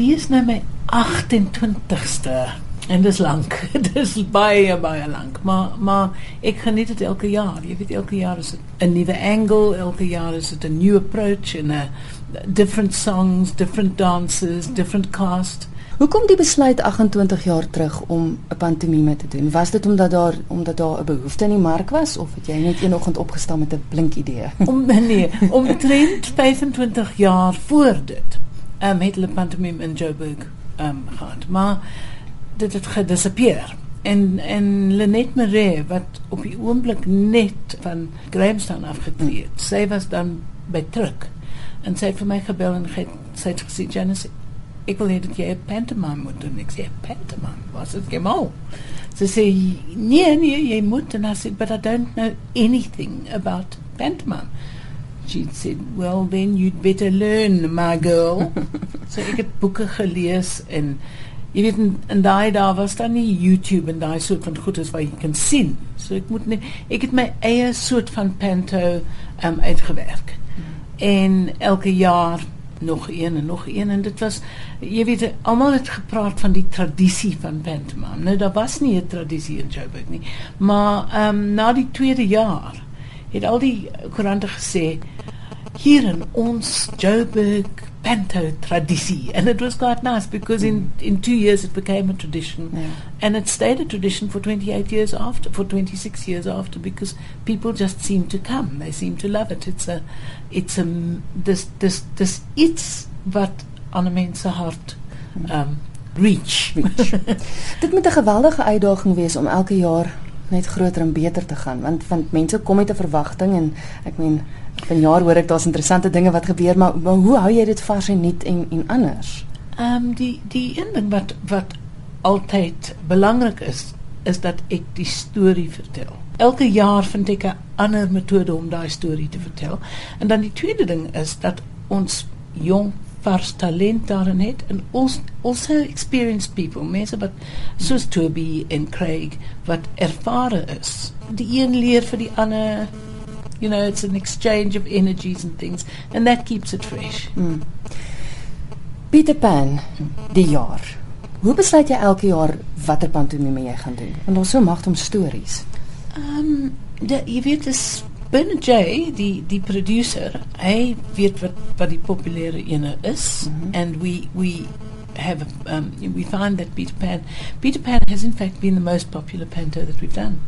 die is nou my 28ste en dis lank. dis baie baie lank, maar maar ek geniet dit elke jaar. Jy weet elke jaar is dit 'n nuwe angle, elke jaar is dit 'n new approach en 'n different songs, different dances, different cast. Hoekom die besluit 28 jaar terug om 'n pantomime te doen? Was dit omdat daar omdat daar 'n behoefte in die mark was of het jy net eendag opgestaan met 'n blink idee? om nee, omtrent 25 jaar voor dit. Um, het hulle pantomime in Joburg um, gehad. Maar dit het gedisappear. En en Lenet Maree wat op die oomblik net van Grahamstown afgetree het. Sy was dan by Truk. En sy het vir my gebel en ge, sy het gesê Janice ek wil hê dat jy 'n pantomime moet doen. Ek sê pantomime. Was dit gemal? Sy sê nee nee jy moet en I said but I don't know anything about pantomime. She said, "Well, then you'd better learn, my girl." so ek het boeke gelees en jy weet in, in daai dae was daar nie YouTube en daai soort van goedes wat jy kan sien. So ek moet net ek het my eie soort van panto um, uitgewerk. Mm. En elke jaar nog een en nog een en dit was jy weet almal het gepraat van die tradisie van pantomime. Nou daar was nie 'n tradisie in Joburg nie. Maar ehm um, na die tweede jaar het al die koerante gesê hier in ons Joburg panto tradisie and it was quite nice because in in 2 years it became a tradition. Yeah. and it stayed a tradition for 28 years after for 26 years after because people just seem to come. They seem to love it. It's a it's a this this this it's what on a mense hart um reach, reach. dit moet 'n geweldige uitdaging wees om elke jaar net groter en beter te gaan want want mense kom met 'n verwagting en ek meen van jaar hoor ek daar's interessante dinge wat gebeur maar, maar hoe hou jy dit vars en nuut en en anders? Ehm um, die die een ding wat wat altyd belangrik is is dat ek die storie vertel. Elke jaar vind ek 'n ander metode om daai storie te vertel. En dan die tweede ding is dat ons jong vars talent daarin het en ons also experienced people, mense wat soos Toby en Craig wat ervare is. Die een leer vir die ander you know, it's an exchange of energies and things, and that keeps it fresh. Mm. Peter Pan, die jaar. Hoe besluit jy elke jaar watter pantomime jy gaan doen? Want ons so magt om stories. Ehm, um, jy weet dis Bernard J, die die producer, hy weet wat wat die populêre ene is mm -hmm. and we we have um, we find that Peter Pan Peter Pan has in fact been the most popular panto that we've done.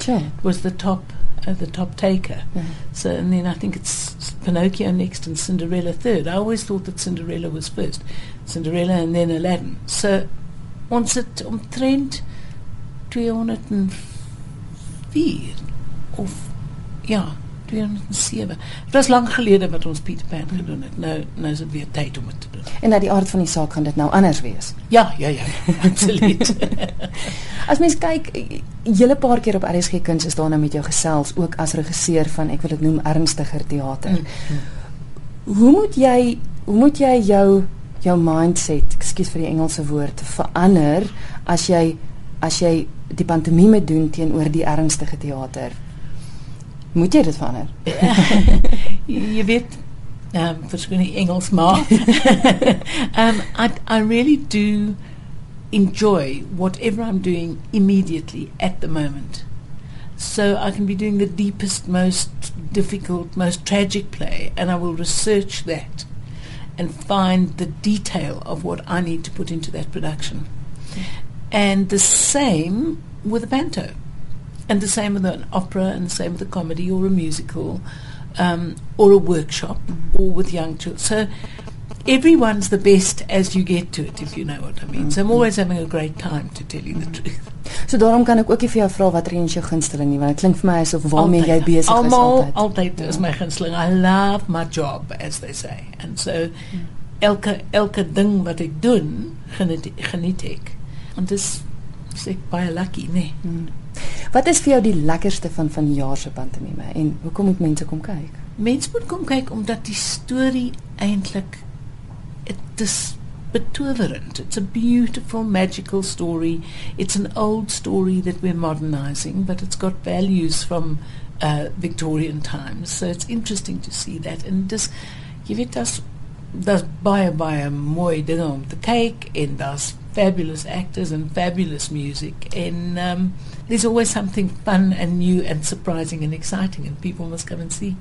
Sure. It was the top uh, the top taker. Mm-hmm. So, and then I think it's Pinocchio next and Cinderella third. I always thought that Cinderella was first, Cinderella and then Aladdin. So, ons het omtrent 204 of ja, 207. Dit was lank gelede wat ons Peter Pan gedoen het. Nou nou is dit weer tyd om dit te doen. En na die aard van die saak gaan dit nou anders wees. Ja, ja, ja, absoluut. as mens kyk, julle paar keer op RSG Kuns is daar nou met jou gesels ook as regisseur van ek wil dit noem ernstiger teater. Mm -hmm. Hoe moet jy hoe moet jy jou jou mindset, ekskuus vir die Engelse woord, verander as jy as jy die pantomime doen teenoor die ernstige teater? Moet jy dit verander? jy weet um verskoon die Engels maar um I I really do enjoy whatever I'm doing immediately at the moment. So I can be doing the deepest, most difficult, most tragic play, and I will research that and find the detail of what I need to put into that production. And the same with a panto, and the same with an opera, and the same with a comedy or a musical, um, or a workshop, mm-hmm. or with young children. So everyone's the best as you get to it if you know what I mean. So I'm always having a great time to tell you the truth. So daarom kan ek ook nie vir jou vra watter een is jou gunsteling nie want dit klink vir my asof waarmee jy besig is altyd. Altyd is my gunsteling. I love my job as they say. And so elke elke ding wat ek doen, geniet, geniet ek. En dis ek baie lucky, nee. Hmm. Wat is vir jou die lekkerste van van jaar se pantomime en hoekom moet mense kom kyk? Mense moet kom kyk omdat die storie eintlik it is betoverend. It's a beautiful, magical story. It's an old story that we're modernizing, but it's got values from uh, Victorian times. So it's interesting to see that. And just give it us daar's baie baie mooi dinge om te kyk en daar's fabulous actors and fabulous music. And um, there's always something fun and new and surprising and exciting and people must come and see